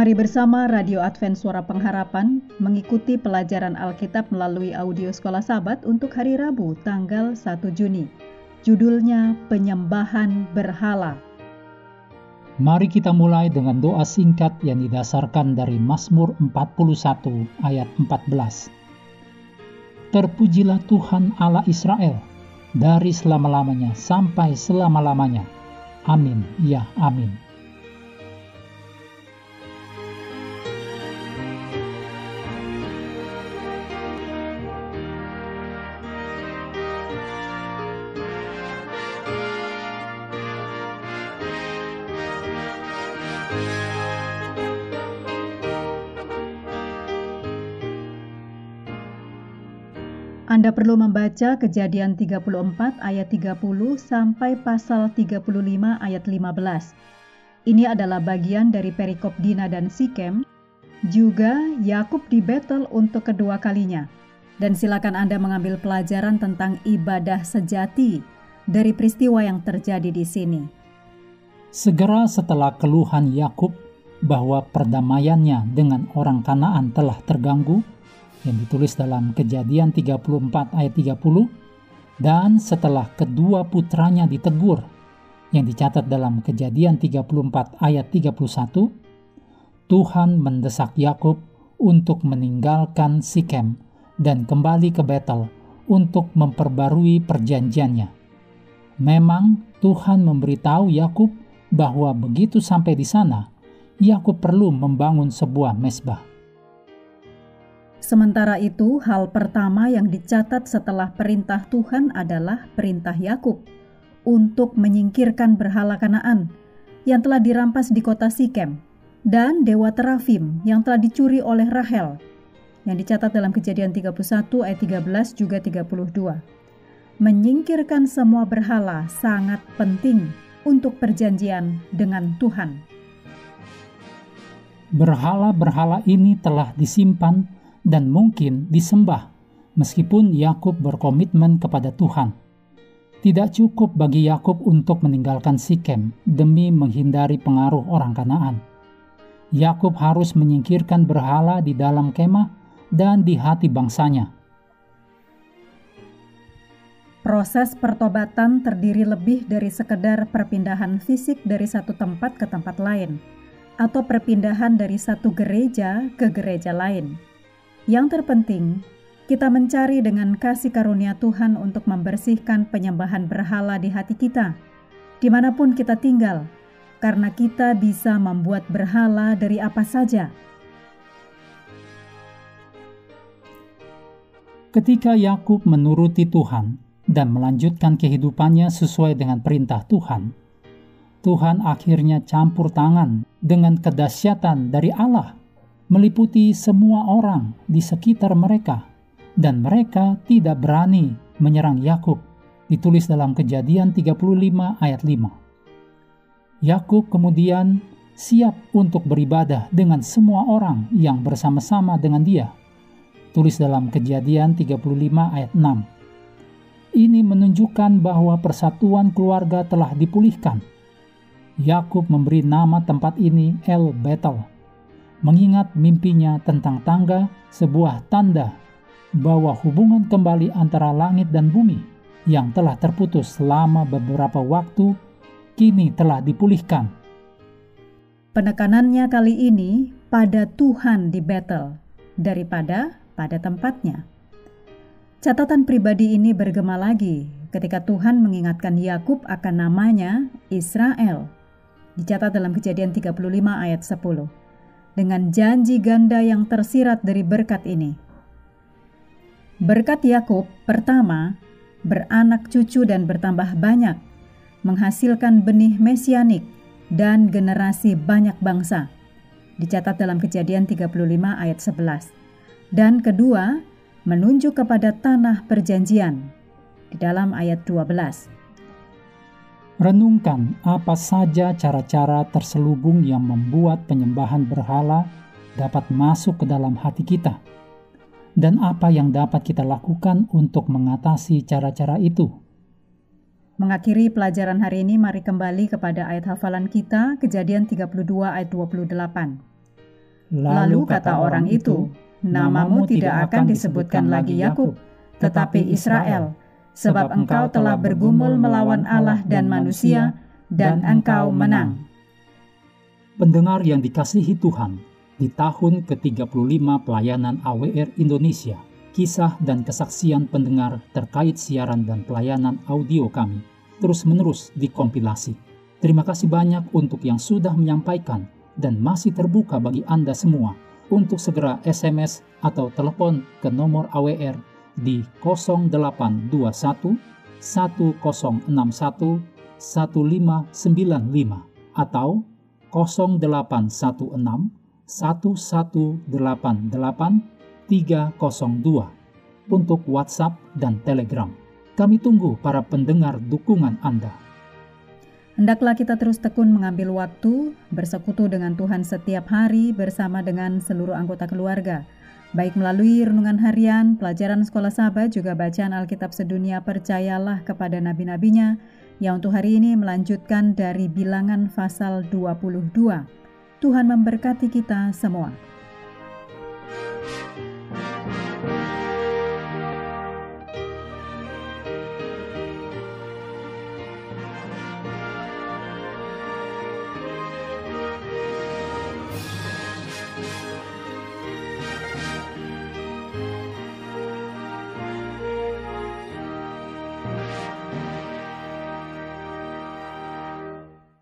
Mari bersama Radio Advent Suara Pengharapan mengikuti pelajaran Alkitab melalui audio Sekolah Sabat untuk hari Rabu tanggal 1 Juni. Judulnya Penyembahan Berhala. Mari kita mulai dengan doa singkat yang didasarkan dari Mazmur 41 ayat 14. Terpujilah Tuhan Allah Israel dari selama-lamanya sampai selama-lamanya. Amin, ya amin. Anda perlu membaca Kejadian 34 ayat 30 sampai pasal 35 ayat 15. Ini adalah bagian dari perikop Dina dan Sikem, juga Yakub di Betel untuk kedua kalinya. Dan silakan Anda mengambil pelajaran tentang ibadah sejati dari peristiwa yang terjadi di sini. Segera setelah keluhan Yakub bahwa perdamaiannya dengan orang Kanaan telah terganggu, yang ditulis dalam Kejadian 34 ayat 30 dan setelah kedua putranya ditegur yang dicatat dalam Kejadian 34 ayat 31 Tuhan mendesak Yakub untuk meninggalkan Sikem dan kembali ke Betel untuk memperbarui perjanjiannya. Memang Tuhan memberitahu Yakub bahwa begitu sampai di sana, Yakub perlu membangun sebuah mesbah. Sementara itu, hal pertama yang dicatat setelah perintah Tuhan adalah perintah Yakub untuk menyingkirkan berhala Kanaan yang telah dirampas di kota Sikem dan dewa Terafim yang telah dicuri oleh Rahel yang dicatat dalam Kejadian 31 ayat 13 juga 32. Menyingkirkan semua berhala sangat penting untuk perjanjian dengan Tuhan. Berhala-berhala ini telah disimpan dan mungkin disembah, meskipun Yakub berkomitmen kepada Tuhan. Tidak cukup bagi Yakub untuk meninggalkan Sikem demi menghindari pengaruh orang Kanaan. Yakub harus menyingkirkan berhala di dalam kemah dan di hati bangsanya. Proses pertobatan terdiri lebih dari sekedar perpindahan fisik dari satu tempat ke tempat lain, atau perpindahan dari satu gereja ke gereja lain. Yang terpenting, kita mencari dengan kasih karunia Tuhan untuk membersihkan penyembahan berhala di hati kita, di mana pun kita tinggal, karena kita bisa membuat berhala dari apa saja. Ketika Yakub menuruti Tuhan dan melanjutkan kehidupannya sesuai dengan perintah Tuhan, Tuhan akhirnya campur tangan dengan kedahsyatan dari Allah meliputi semua orang di sekitar mereka, dan mereka tidak berani menyerang Yakub. Ditulis dalam Kejadian 35 ayat 5. Yakub kemudian siap untuk beribadah dengan semua orang yang bersama-sama dengan dia. Tulis dalam Kejadian 35 ayat 6. Ini menunjukkan bahwa persatuan keluarga telah dipulihkan. Yakub memberi nama tempat ini El Betel mengingat mimpinya tentang tangga, sebuah tanda bahwa hubungan kembali antara langit dan bumi yang telah terputus selama beberapa waktu kini telah dipulihkan. Penekanannya kali ini pada Tuhan di Betel daripada pada tempatnya. Catatan pribadi ini bergema lagi ketika Tuhan mengingatkan Yakub akan namanya Israel. Dicatat dalam Kejadian 35 ayat 10 dengan janji ganda yang tersirat dari berkat ini. Berkat Yakub pertama beranak cucu dan bertambah banyak, menghasilkan benih mesianik dan generasi banyak bangsa. Dicatat dalam Kejadian 35 ayat 11. Dan kedua, menunjuk kepada tanah perjanjian di dalam ayat 12. Renungkan apa saja cara-cara terselubung yang membuat penyembahan berhala dapat masuk ke dalam hati kita, dan apa yang dapat kita lakukan untuk mengatasi cara-cara itu. Mengakhiri pelajaran hari ini, mari kembali kepada ayat hafalan kita, Kejadian 32 ayat 28. Lalu kata orang itu, namamu tidak akan disebutkan lagi Yakub, tetapi Israel, sebab engkau telah bergumul melawan Allah dan manusia, dan engkau menang. Pendengar yang dikasihi Tuhan, di tahun ke-35 pelayanan AWR Indonesia, kisah dan kesaksian pendengar terkait siaran dan pelayanan audio kami terus-menerus dikompilasi. Terima kasih banyak untuk yang sudah menyampaikan dan masih terbuka bagi Anda semua untuk segera SMS atau telepon ke nomor AWR di 0821 1061 1595 atau 0816 1188 302 untuk WhatsApp dan Telegram. Kami tunggu para pendengar dukungan Anda. Hendaklah kita terus tekun mengambil waktu bersekutu dengan Tuhan setiap hari bersama dengan seluruh anggota keluarga, baik melalui renungan harian, pelajaran sekolah sahabat, juga bacaan Alkitab sedunia percayalah kepada nabi-nabinya, yang untuk hari ini melanjutkan dari bilangan pasal 22. Tuhan memberkati kita semua.